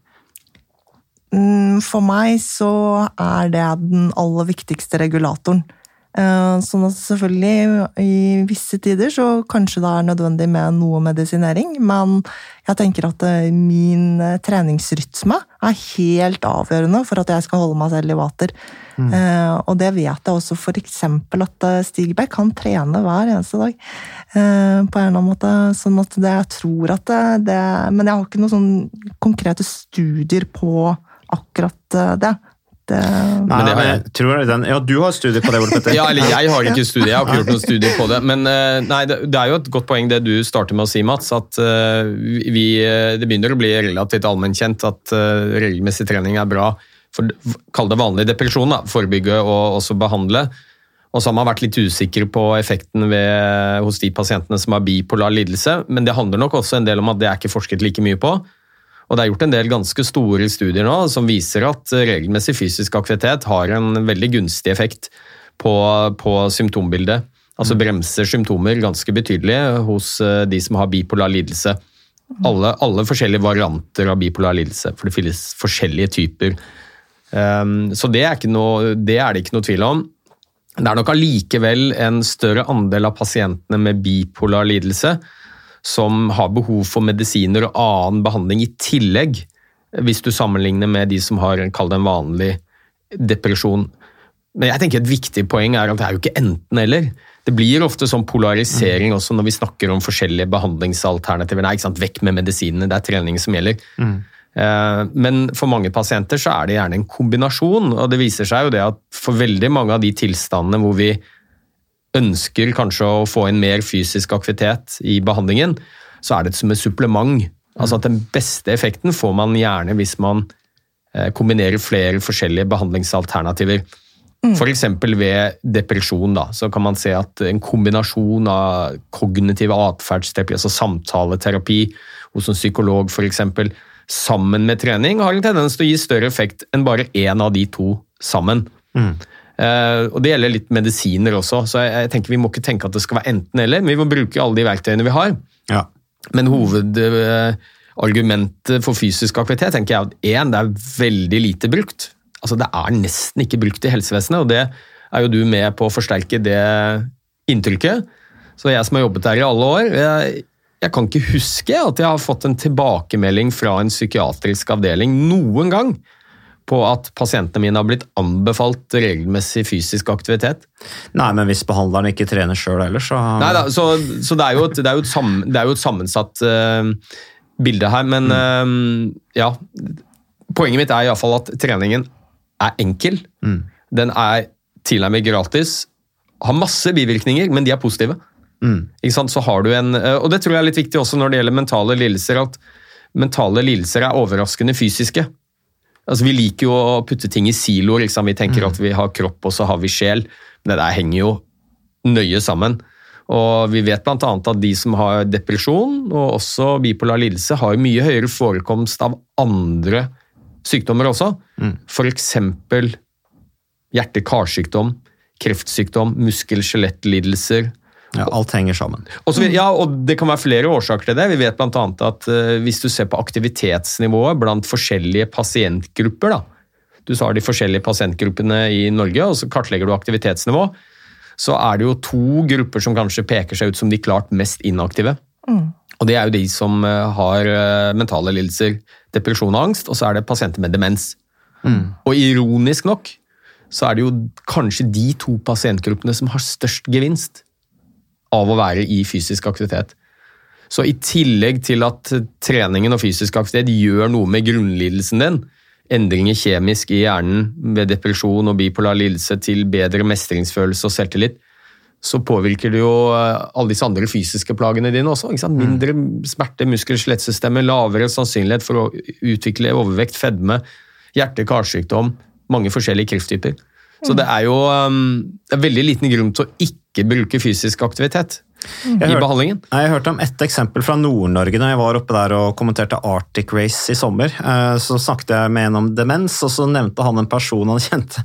Mm, For meg så er det den aller viktigste regulatoren. Eh, Sånn at selvfølgelig, i visse tider så kanskje det er nødvendig med noe medisinering, men jeg tenker at eh, min eh, treningsrytme er helt avgjørende for at jeg skal holde meg selv i vater. Mm. Og det vet jeg også eksempel at Stig Beck han trener hver eneste dag. På en eller annen måte. Sånn at det, jeg tror at det, det Men jeg har ikke noen sånn konkrete studier på akkurat eh, det. det Nei, det har jeg. jeg tror den, ja, du har studie på det, Ole Petter. Ja, eller jeg har ikke studie, jeg har ikke gjort noen studie på det. Men eh, nei, det, det er jo et godt poeng det du starter med å si, Mats. At eh, vi, det begynner å bli relativt allmennkjent at regelmessig trening er bra for kall det vanlig depresjon. Da, forebygge og også behandle. Og så har man vært litt usikker på effekten ved, hos de pasientene som har bipolar lidelse. Men det handler nok også en del om at det er ikke forsket like mye på. Og det er gjort en del ganske store studier nå som viser at regelmessig fysisk aktivitet har en veldig gunstig effekt på, på symptombildet. Altså bremser symptomer ganske betydelig hos eh, de som har bipolar lidelse. Alle, alle forskjellige varianter av bipolar lidelse, for det finnes forskjellige typer. Um, så det er, ikke noe, det er det ikke noe tvil om. Det er nok allikevel en større andel av pasientene med bipolar lidelse som har behov for medisiner og annen behandling i tillegg, hvis du sammenligner med de som har kall det en vanlig depresjon. Men jeg tenker et viktig poeng er at det er jo ikke enten-eller. Det blir ofte sånn polarisering også når vi snakker om forskjellige behandlingsalternativer. Nei, ikke sant? Vekk med medisinene, det er trening som gjelder. Mm. Men for mange pasienter så er det gjerne en kombinasjon, og det viser seg jo det at for veldig mange av de tilstandene hvor vi ønsker kanskje å få inn mer fysisk aktivitet i behandlingen, så er det som et supplement. Altså at Den beste effekten får man gjerne hvis man eh, kombinerer flere forskjellige behandlingsalternativer. F.eks. ved depresjon da, så kan man se at en kombinasjon av kognitiv atferdsterapi, altså samtaleterapi hos en psykolog f.eks., sammen med trening, har en tendens til å gi større effekt enn bare én av de to sammen. Eh, og Det gjelder litt medisiner også, så jeg, jeg tenker vi må ikke tenke at det skal være enten-eller. men Vi må bruke alle de verktøyene vi har. Ja. Men hovedargumentet for fysisk aktivitet tenker jeg at én, det er veldig lite brukt. Altså Det er nesten ikke brukt i helsevesenet, og det er jo du med på å forsterke det inntrykket. Så jeg som har jobbet der i alle år, jeg, jeg kan ikke huske at jeg har fått en tilbakemelding fra en psykiatrisk avdeling noen gang på at pasientene mine har blitt anbefalt regelmessig fysisk aktivitet. Nei, men hvis behandleren ikke trener sjøl heller, så Neida, så, så det er jo et, det er jo et, sammen, det er jo et sammensatt uh, bilde her, men eh, ja. Poenget mitt er iallfall at treningen er enkel. Den er tilnærmet gratis. Har masse bivirkninger, men de er positive. Sant? Så har du en, eh, og det tror jeg er litt viktig også når det gjelder mentale lidelser, at mentale lidelser er overraskende fysiske. Altså, vi liker jo å putte ting i siloer. Liksom. Vi tenker at vi har kropp, og så har vi sjel. Men det der henger jo nøye sammen. Og vi vet bl.a. at de som har depresjon og også bipolar lidelse, har mye høyere forekomst av andre sykdommer også. F.eks. hjerte-karsykdom, kreftsykdom, muskel-skjelettlidelser. Ja, alt henger sammen. Og, så, ja, og Det kan være flere årsaker til det. Vi vet bl.a. at eh, hvis du ser på aktivitetsnivået blant forskjellige pasientgrupper da, Du sa de forskjellige pasientgruppene i Norge, og så kartlegger du aktivitetsnivå. Så er det jo to grupper som kanskje peker seg ut som de klart mest inaktive. Og Det er jo de som eh, har eh, mentale lidelser, depresjon og angst, og så er det pasienter med demens. Og ironisk nok så er det jo kanskje de to pasientgruppene som har størst gevinst av å være i fysisk aktivitet. Så i tillegg til at treningen og fysisk aktivitet gjør noe med grunnlidelsen din, endringer kjemisk i hjernen ved depresjon og bipolar lidelse til bedre mestringsfølelse og selvtillit, så påvirker det jo eh, alle disse andre fysiske plagene dine også. Sant? Mindre smerte, muskel- og skjelettsystemet, lavere sannsynlighet for å utvikle overvekt, fedme, hjerte-karsykdom, mange forskjellige krefttyper. Så det er jo um, det er veldig liten grunn til å ikke bruke fysisk aktivitet Jeg i behandlingen. Jeg hørte om ett eksempel fra Nord-Norge da jeg var oppe der og kommenterte Arctic Race i sommer. Eh, Så snakket jeg med en om demens, og så nevnte han en person han [LAUGHS] kjente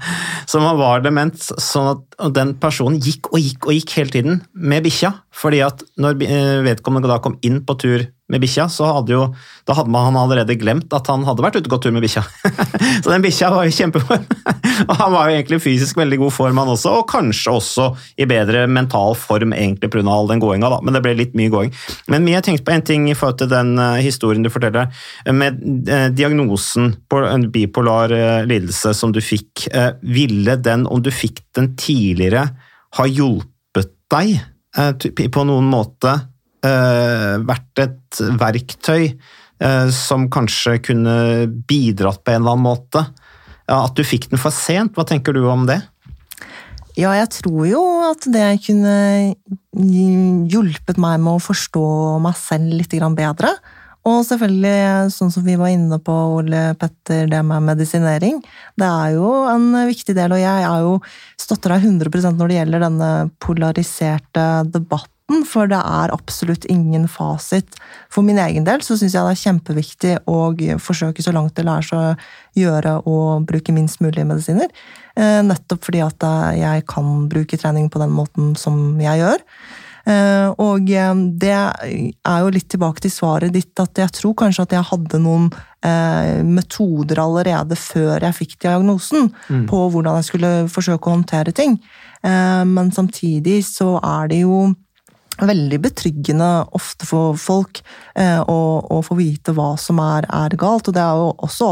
som var dement. sånn at den personen gikk og gikk og gikk hele tiden med bikkja. fordi at når eh, vedkommende da kom inn på tur med bikkja, så hadde jo, da hadde man allerede glemt at han hadde vært ute og gått tur med bikkja. [LAUGHS] så den bikkja var i kjempeform. [LAUGHS] og han var jo egentlig fysisk veldig god form, han også, og kanskje også i bedre mental form egentlig pga. all den gåinga, da. Men det ble litt mye gåing. Men Mie, jeg tenkte på en ting i forhold til den eh, historien du forteller. eh, Med eh, diagnosen på en bipolar lidelse som du fikk, ville den, om du fikk den tidligere, ha hjulpet deg på noen måte? Eh, vært et verktøy eh, som kanskje kunne bidratt på en eller annen måte? At du fikk den for sent, hva tenker du om det? Ja, jeg tror jo at det kunne hjulpet meg med å forstå meg selv litt bedre. Og selvfølgelig, sånn som vi var inne på, Ole Petter, det med medisinering. Det er jo en viktig del, og jeg er jo støtter deg 100% når det gjelder denne polariserte debatten, for det er absolutt ingen fasit. For min egen del så syns jeg det er kjempeviktig å forsøke så langt det lar seg gjøre å bruke minst mulig medisiner. Eh, Nettopp fordi at eh, jeg kan bruke trening på den måten som jeg gjør. Eh, Og det er jo litt tilbake til svaret ditt, at jeg tror kanskje at jeg hadde noen metoder allerede før jeg fikk diagnosen, på hvordan jeg skulle forsøke å håndtere ting. Men samtidig så er det jo veldig betryggende ofte for folk eh, å, få vite hva som er, er galt. Og det er jo også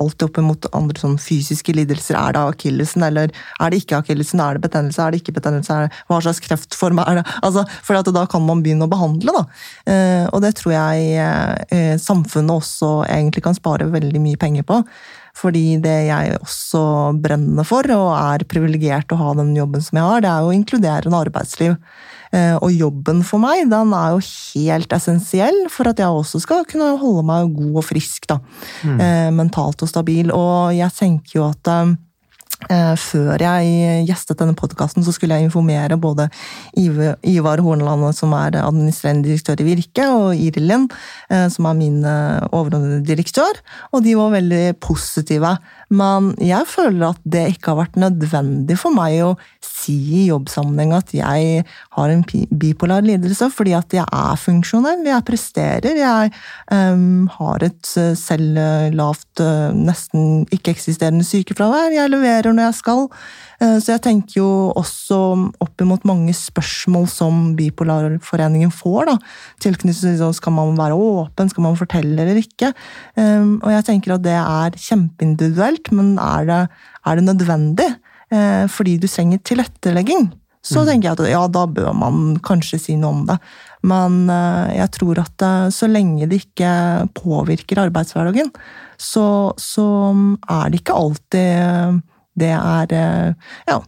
alltid opp mot andre sånn fysiske lidelser. Er det akillesen, eller er det ikke akillesen? Er det betennelse, er det ikke betennelse? Det, hva slags kreftform er det? [LAUGHS] Altså, for da kan man begynne å behandle, da. Eh, og det tror jeg eh, samfunnet også egentlig kan spare veldig mye penger på. Fordi det jeg også brenner for, og er privilegert å ha den jobben som jeg har, det er jo inkluderende arbeidsliv. Eh, Og jobben for meg, den er jo helt essensiell for at jeg også skal kunne holde meg god og frisk, da. Mm. Mentalt og stabil. Og jeg tenker jo at eh, Eh, Før jeg gjestet denne podkasten, skulle jeg informere både Ivar Horneland, som er administrerende direktør i Virke, og Irilin, eh, som er min eh, overordnede direktør. Og de var veldig positive. Men jeg føler at det ikke har vært nødvendig for meg å si i jobbsammenheng at jeg har en bipolar lidelse, fordi at jeg er funksjonell, jeg presterer, jeg um, har et eh, selv lavt, eh, nesten ikke-eksisterende sykefravær, jeg leverer når jeg skal. Eh, Så jeg tenker jo også opp imot mange spørsmål som Bipolarforeningen får, da, tilknyttet til sånn, skal man være åpen, skal man fortelle eller ikke. Og jeg tenker at det er kjempeindividuelt, men er det, er det nødvendig? Eh, Fordi du trenger tilrettelegging. Så tenker jeg at ja, da bør man kanskje si noe om det. Men eh, jeg tror at eh, så lenge det ikke påvirker arbeidshverdagen, så, så er det ikke alltid det er eh, Ja,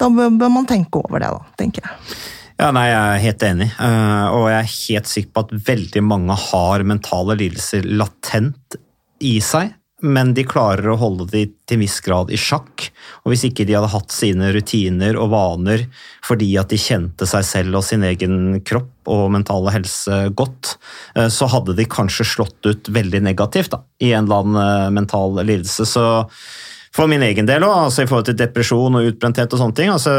da bør, man tenke over det, da, tenker jeg. Ja, nei, Jeg er helt enig, eh, og jeg er helt sikker på at veldig mange har mentale lidelser latent i seg, men de klarer å holde de til en viss grad i sjakk. Og Hvis ikke de hadde hatt sine rutiner og vaner fordi at de kjente seg selv og sin egen kropp og mentale helse godt, eh, så hadde de kanskje slått ut veldig negativt da, i en eller annen eh, mental lidelse. Så for min egen del også, altså i forhold til depresjon og utbrenthet og sånne ting. altså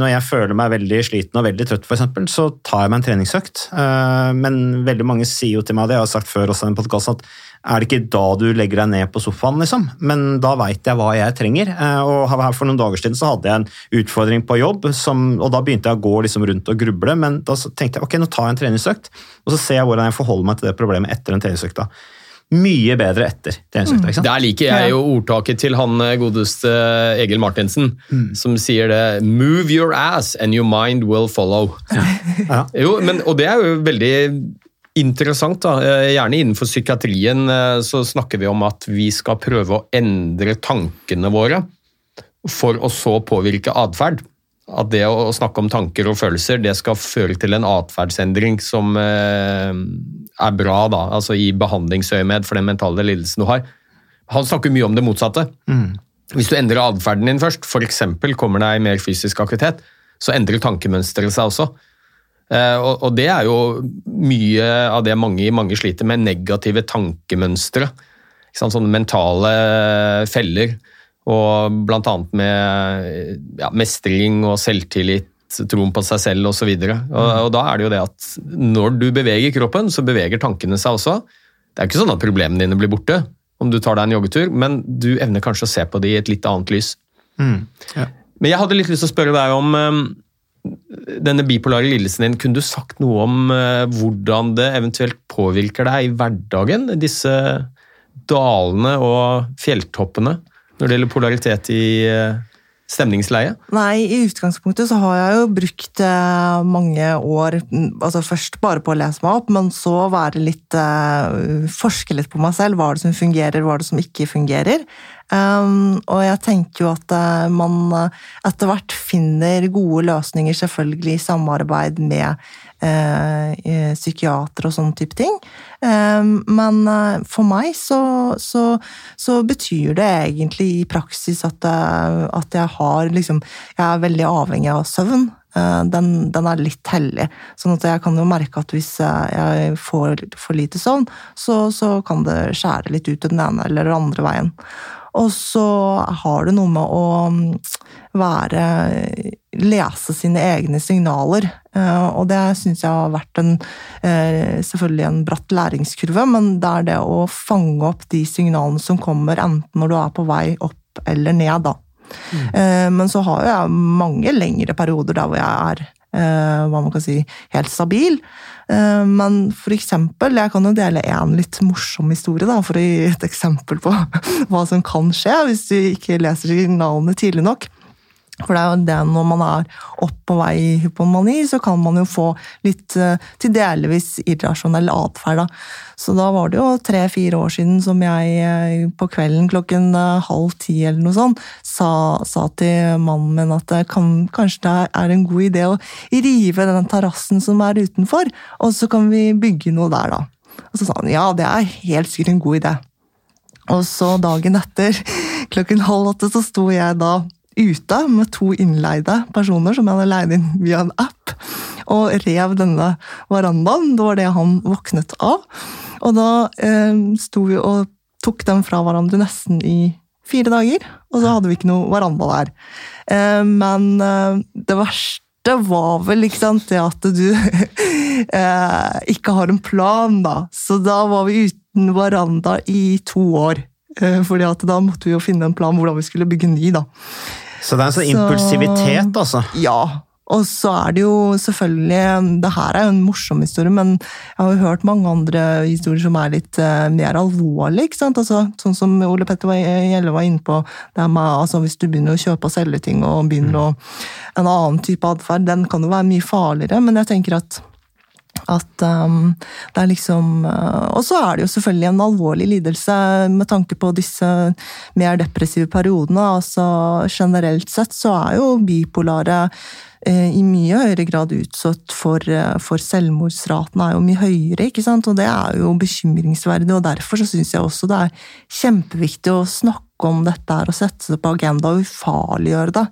Når jeg føler meg veldig sliten og veldig trøtt, eksempel, så tar jeg meg en treningsøkt. Eh, Men veldig mange sier jo til meg, det jeg har sagt før også i en podkast, at er det ikke da du legger deg ned på sofaen, liksom? Men da veit jeg hva jeg trenger. Eh, Og her For noen dager siden så hadde jeg en utfordring på jobb, som, og da begynte jeg å gå liksom rundt og gruble. Men da tenkte jeg ok, nå tar jeg en treningsøkt, og så ser jeg hvordan jeg forholder meg til det problemet etter den treningsøkta. Mye bedre etter treningsøkta. ikke sant? Der liker jeg jo ordtaket til han eh, godeste Egil Martinsen, som sier det 'Move your ass and your mind will follow'. Ja. [LAUGHS] Jo, men, og det er jo veldig Interessant. da. Eh, Gjerne innenfor psykiatrien eh, så snakker vi om at vi skal prøve å endre tankene våre for å så påvirke atferd. At det å snakke om tanker og følelser det skal føre til en atferdsendring som eh, er bra da, altså i behandlingsøyemed for den mentale lidelsen du har. Han snakker mye om det motsatte. Hvis du endrer atferden din først, f.eks. kommer deg mer fysisk aktivitet, så endrer tankemønsteret seg også. Eh, Og, og det er jo mye av det mange, mange sliter med, negative tankemønstre. Sånne mentale feller. Og annet med ja, mestring og selvtillit, troen på seg selv osv. Og, og, og da er det jo det at når du beveger kroppen, så beveger tankene seg også. Det er ikke sånn at problemene dine blir borte om du tar deg en joggetur, men du evner kanskje å se på det i et litt annet lys. Mm. Ja. Men jeg hadde litt lyst til å spørre deg om eh, denne bipolare lidelsen din. Kunne du sagt noe om eh, hvordan det eventuelt påvirker deg i hverdagen? Disse dalene og fjelltoppene når det gjelder polaritet i eh, stemningsleie? Nei, i utgangspunktet så har jeg jo brukt eh, mange år mm, altså Først bare på å lese meg opp, men så være litt Forske litt på meg selv. Hva er det som fungerer, hva er det som ikke fungerer? Um, og jeg tenker jo at eh, man eh, etter hvert finner gode løsninger, selvfølgelig i samarbeid med uh, eh, psykiater og sånne type ting. Um, men uh, for meg så, så, så betyr det egentlig i praksis at, at jeg har liksom Jeg er veldig avhengig av søvn. Den, den er litt hellig. Sånn at jeg kan jo merke at hvis jeg får for lite søvn, så, så kan det skjære litt ut den ene eller den andre veien. Og så har det noe med å mm, være Lese sine egne signaler. Eh, Og det syns jeg har vært en eh, selvfølgelig en bratt læringskurve, men det er det å fange opp de signalene som kommer, enten når du er på vei opp eller ned, da. Mm. Men så har jeg mange lengre perioder der hvor jeg er eh, hva man kan si, helt stabil. Eh, Men for eksempel, jeg kan jo dele en litt morsom historie da, for å gi et eksempel på [LAUGHS] hva som kan skje hvis du ikke leser signalene tidlig nok. For det er jo det når man er opp på vei i hypomani, så kan man jo få litt eh, til delvis irrasjonell atferd. Så da var det jo tre-fire år siden som jeg eh, på kvelden klokken eh, halv ti eller noe sånt sa, sa til mannen min at kan, kanskje det er en god idé å rive den terrassen som er utenfor, og så kan vi bygge noe der, da. Og så sa han ja, det er helt sikkert en god idé. Og så dagen etter, [LAUGHS] klokken halv åtte, så sto jeg da ute med to innleide personer som jeg hadde leid inn via en app, og rev denne verandaen. Det var det han våknet av. Og da eh, sto vi og tok dem fra hverandre nesten i fire dager, og så hadde vi ikke noe veranda der. Eh, men eh, det verste var vel sant, det at du [LAUGHS] eh, ikke har en plan, da. Så da var vi uten veranda i to år. Eh, fordi da måtte vi jo finne en plan hvordan vi skulle bygge ny, da. Så det er en sånn Så- impulsivitet, altså. Ja. Og så er det jo selvfølgelig Det her er jo en morsom historie, men jeg har jo hørt mange andre historier som er litt uh, mer alvorlige. ikke sant? Altså, sånn som Ole Petter Gjelle var inne på, det med, altså, hvis du begynner å kjøpe og selge ting og begynner å En annen type atferd, den kan jo være mye farligere, men jeg tenker at at um, det er liksom uh, Og så er det jo selvfølgelig en alvorlig lidelse med tanke på disse mer depressive periodene. altså Generelt sett så er jo bipolare eh, i mye høyere grad utsatt for, eh, for selvmordsraten er jo mye høyere, ikke sant? og det er jo bekymringsverdig. og Derfor så syns jeg også det er kjempeviktig å snakke om dette her og sette det på agenda og ufarliggjøre det.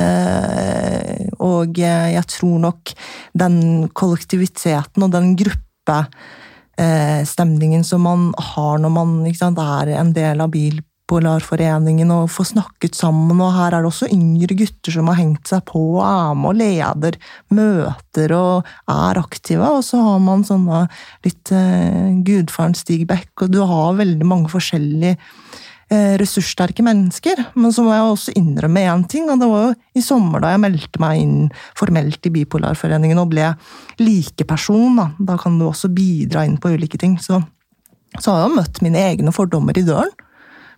Eh, og jeg tror nok den kollektiviteten og den gruppe eh, som man har når man sant, er en del av Bilpolarforeningen og får snakket sammen. Og her er det også yngre gutter som har hengt seg på og er med og leder møter og er aktive. Og så har man sånne litt eh, gudfaren Stig Beck, og du har veldig mange forskjellige ressurssterke mennesker. Men så må jeg også innrømme én ting, og det var jo i sommer da jeg meldte meg inn formelt i Bipolarforeningen og ble likeperson. Da. da kan du også bidra inn på ulike ting. Så, så har jeg jo møtt mine egne fordommer i døren.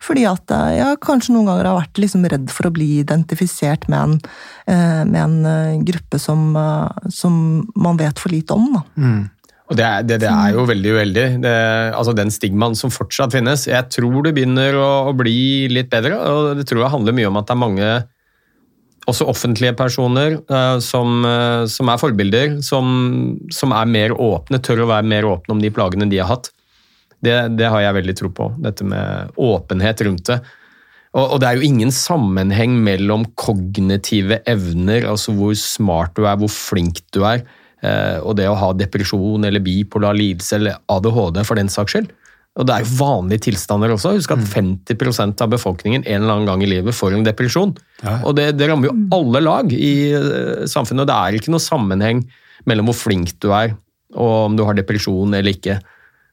Fordi at eh, jeg kanskje noen ganger har vært liksom redd for å bli identifisert med en, eh, med en eh, gruppe som, eh, som man vet for lite om. Da. Mm. Og det det, det er jo veldig uheldig. Altså Den stigmaen som fortsatt finnes. Jeg tror det begynner å, å, bli litt bedre, og det tror jeg handler mye om at det er mange også offentlige personer uh, som, uh, som, er forbilder, som, som, er mer åpne, tør å være mer åpne om de plagene de har hatt. Det, det har jeg veldig tro på, dette med åpenhet rundt det. Og, det er jo ingen sammenheng mellom kognitive evner, altså hvor smart du er, hvor flink du er, og det å ha depresjon eller bipolar lidelse eller ADHD for den saks skyld. Og det er jo vanlige tilstander også. Husk at 50 mm. av befolkningen en eller annen gang i livet får en depresjon. Ja. Og det, det, rammer jo alle lag i uh, samfunnet. Og det er ikke noe sammenheng mellom hvor flink du er og om du har depresjon eller ikke.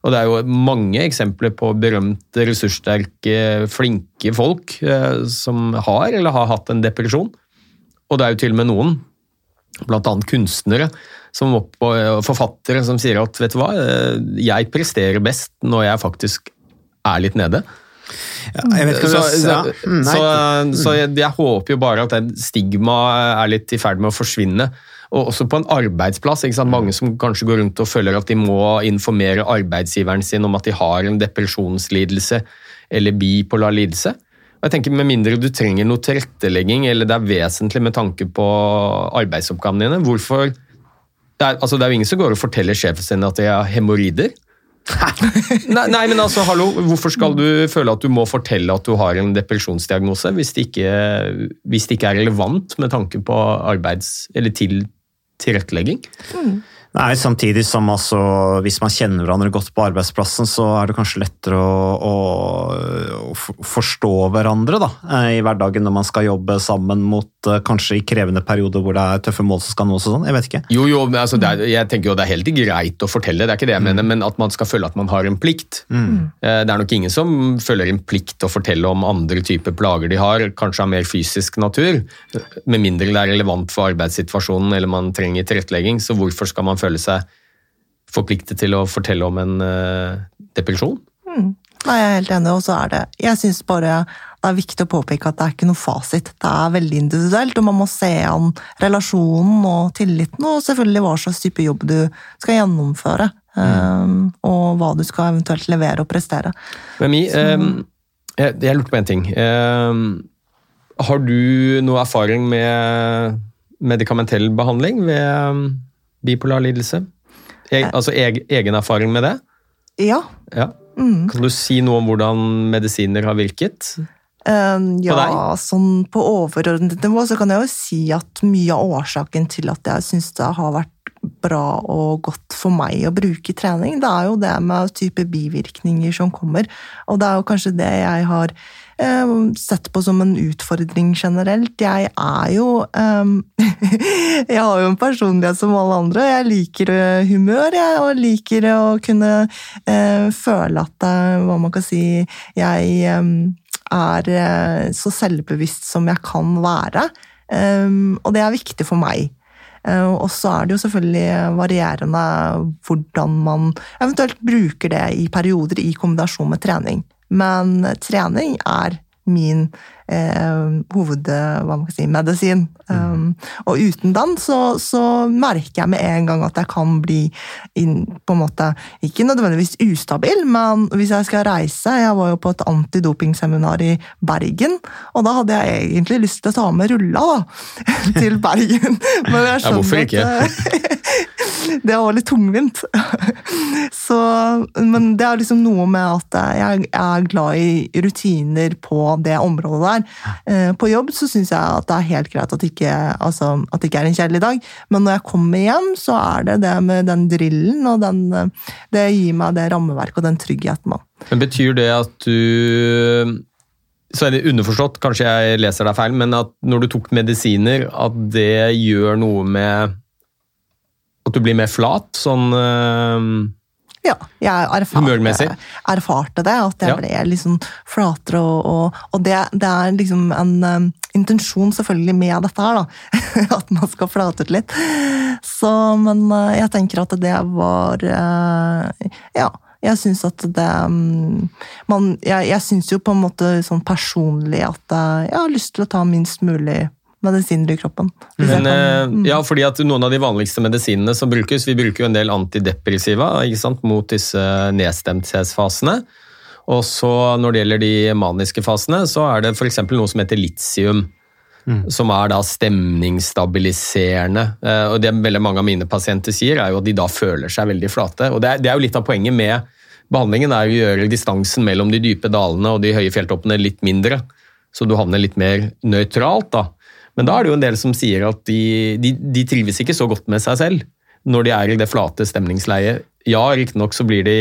Og det er jo mange eksempler på berømte, ressurssterke, flinke folk uh, som har eller har hatt en depresjon. Og det er jo til og med noen, bl.a. kunstnere, som opp, og forfattere som sier at vet du hva, eh, jeg presterer best når jeg faktisk er litt nede. Ja, jeg vet ikke så, så, mm, så, så jeg, jeg, håper jo bare at den stigma er litt i ferd med å forsvinne. Og også på en arbeidsplass. Mange som kanskje går rundt og føler at de må informere arbeidsgiveren sin om at de har en depresjonslidelse eller bipolar lidelse. Og jeg tenker Med mindre du trenger noe tilrettelegging eller det er vesentlig med tanke på arbeidsoppgavene dine, hvorfor det er, altså, det er jo ingen som går og forteller sjefen sin at de har hemoroider. nei, nei, men altså, hallo, Hvorfor skal du føle at du må fortelle at du har en depresjonsdiagnose, hvis det ikke, hvis det ikke er relevant med tanke på arbeids- eller til tilrettelegging? Mm. Nei, samtidig som altså, hvis man kjenner hverandre godt på arbeidsplassen, så er det kanskje lettere å, å, å forstå hverandre da, eh, i hverdagen når man skal jobbe sammen mot eh, kanskje i krevende perioder hvor det er tøffe mål som skal nås og sånn. Jeg vet ikke. Jo, jo, altså, er, jeg tenker jo det er helt greit å fortelle, det er ikke det jeg mener, mm. men at man skal føle at man har en plikt. Mm. Eh, det er nok ingen som føler en plikt å fortelle om andre typer plager de har, kanskje av mer fysisk natur, med mindre det er relevant for arbeidssituasjonen eller man trenger tilrettelegging, så hvorfor skal man føle seg forpliktet til å fortelle om en uh, depresjon. Mm. Nei, jeg er helt enig, og så er det Jeg syns bare det er viktig å påpeke at det er ikke noe fasit. Det er veldig individuelt, og man må se an relasjonen og tilliten, og selvfølgelig hva slags type jobb du skal gjennomføre. Mm. Um, og hva du skal eventuelt levere og prestere. Men Mi, um, jeg, jeg lurte på en ting. Um, har du noe erfaring med medikamentell behandling ved bipolar lidelse? E altså eg egen erfaring med det? Ja. ja. Mm. Kan du si noe om hvordan medisiner har virket? Um, ja, sånn på overordnet nivå så kan jeg jo si at mye av årsaken til at jeg syns det har vært bra og godt for meg å bruke trening, det er jo det med type bivirkninger som kommer. Og det er jo kanskje det jeg har sett på som en utfordring generelt. Jeg er jo um, [LAUGHS] Jeg har jo en personlighet som alle andre. Jeg liker eh, humør, jeg, og liker å kunne uh, føle at uh, Hva man kan si Jeg um, er så selvbevisst som jeg kan være. Um, og det er viktig for meg. Eh, og så er det jo selvfølgelig varierende hvordan man eventuelt bruker det i perioder i kombinasjon med trening. Men trening er min hovedmedisin. Um, mm. og uten den så, så, merker jeg med en gang at jeg kan bli inn, på en måte, Ikke nødvendigvis ustabil, men hvis jeg skal reise Jeg var jo på et antidopingseminar i Bergen, og da hadde jeg egentlig lyst til å ta med rulla da, [LAUGHS] til Bergen. [LAUGHS] Men jeg skjønner ja, hvorfor ikke? At, [LAUGHS] det var litt tungvint. Så, men det er liksom noe med at jeg er glad i rutiner på det området der. Eh, på jobb så syns jeg at det er helt greit at det ikke, altså, at det ikke er en kjedelig dag, men når jeg kommer hjem, så er det det med den drillen, og den, det gir meg det rammeverket og den tryggheten. Men Betyr det at du så er det underforstått, kanskje jeg leser deg feil, men at når du tok medisiner, at det gjør noe med at du blir mer flat? Sånn uh, Ja, jeg erfarte, erfarte, det. At jeg ble liksom flatere. Og, og, og det, det, er liksom en um, intensjon selvfølgelig med dette her, da. [LAUGHS] at man skal flate ut litt. Så, men uh, jeg tenker at det var uh, Ja. Jeg syns at det um, man, Jeg, jeg syns jo på en måte sånn personlig at jeg har lyst til å ta minst mulig medisiner i kroppen. Men, kan- mm. ja, fordi at Noen av de vanligste medisinene som brukes Vi bruker jo en del antidepressiva ikke sant, mot disse nedstemthetsfasene. Og så Når det gjelder de maniske fasene, så er det f.eks. noe som heter litium. Som er da stemningsstabiliserende. Eh, og Det veldig mange av mine pasienter sier, er jo at de da føler seg veldig flate. Og Det er, det er jo litt av poenget med behandlingen, er å gjøre distansen mellom de dype dalene og de høye fjelltoppene litt mindre. Så du havner litt mer nøytralt. da. Men da er det jo en del som sier at de, de, de trives ikke så godt med seg selv når de er i det flate stemningsleiet. Ja, riktignok så blir de,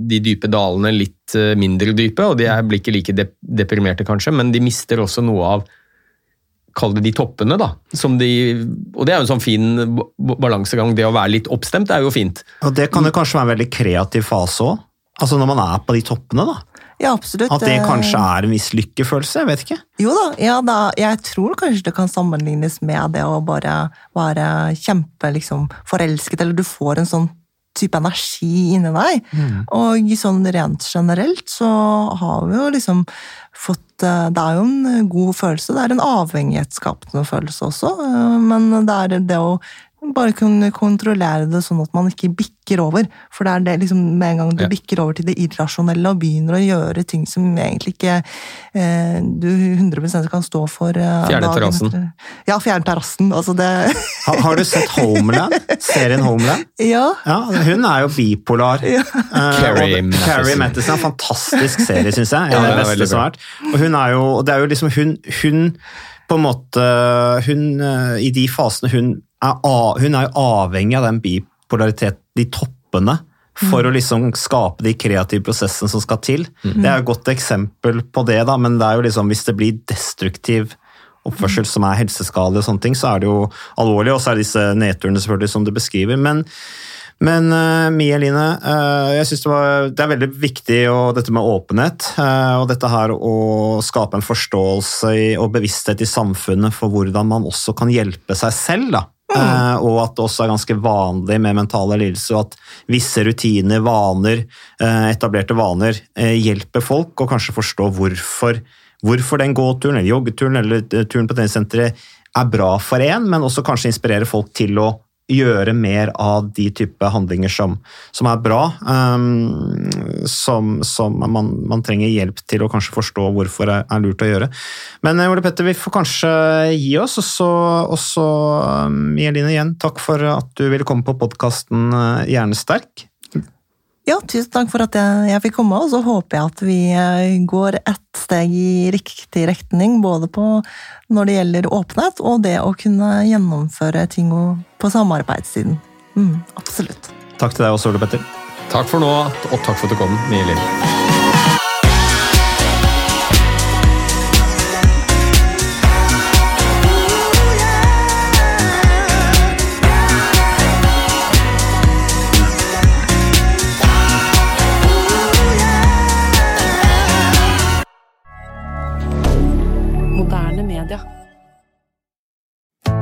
de dype dalene litt eh, mindre dype, og de blir ikke like dep deprimerte kanskje, men de mister også noe av Kall det de toppene, da. De, og det er jo en sånn fin balansegang. Det å være litt oppstemt er jo fint. Og det kan jo kanskje være en veldig kreativ fase òg. Altså når man er på de toppene, da. Ja, absolutt. At det Eh, kanskje er en viss lykkefølelse. Jeg vet ikke. Jo da, ja da, jeg tror kanskje det kan sammenlignes med det å bare være kjempe liksom, forelsket, eller du får en sånn type energi inni deg. Og sånn rent generelt så har vi jo liksom fått eh, Det er jo en god følelse, det er en avhengighetsskapende følelse også, eh, men det er det å bare kunne kontrollere det sånn at man ikke bikker over. For det er det liksom med en gang du Ja. bikker over til det irrasjonelle og begynner å gjøre ting som egentlig ikke eh, du 100 kan stå for. Eh, Fjerne terrassen. Ja, fjerne terrassen. Altså det Har, har du sett Homeland? Serien Homeland? Ja. Ja, Hun er jo bipolar. Eh, Carrie og- Carrie Mathison er en fantastisk serie, syns jeg. En Ja, av de er beste som har vært. Og hun er jo, det er jo liksom hun, hun på en måte hun, eh, I de fasene hun er, hun er jo avhengig av den bipolaritet, de toppene, for å liksom skape de kreative prosessene som skal til. Det er jo et godt eksempel på det, da, men det er jo liksom, hvis det blir destruktiv oppførsel som er helseskadelig, og sånne ting, så er det jo alvorlig. Og så er det disse nedturene selvfølgelig som du beskriver. Men, men uh, Mie Eline, uh, jeg synes det, var, det er veldig viktig og dette med åpenhet. Uh, og dette her å skape en forståelse i, og bevissthet i samfunnet for hvordan man også kan hjelpe seg selv. da. Eh, og at det også er ganske vanlig med mentale lidelser, og at visse rutiner, vaner, eh, etablerte vaner, eh, hjelper folk å kanskje forstå hvorfor, hvorfor den gåturen eller joggeturen eller turen på treningssenteret er bra for en, men også kanskje inspirere folk til å gjøre mer av de type handlinger som, som er bra, Um, som, som man, man trenger hjelp til å kanskje forstå hvorfor det er lurt å gjøre. Men eh, Ole Petter, vi får kanskje gi oss, og så, og så um, Eline igjen, takk for at du ville komme på podkasten Hjernesterk. Ja, tusen takk for at jeg, jeg fikk komme, og så håper jeg at vi eh, går ett steg i riktig retning, både på når det gjelder åpenhet, og det å kunne gjennomføre ting på samarbeidssiden. Mm, absolutt. Takk til deg også, Ole Petter. Takk for nå, og takk for at du kom, Mie Linn.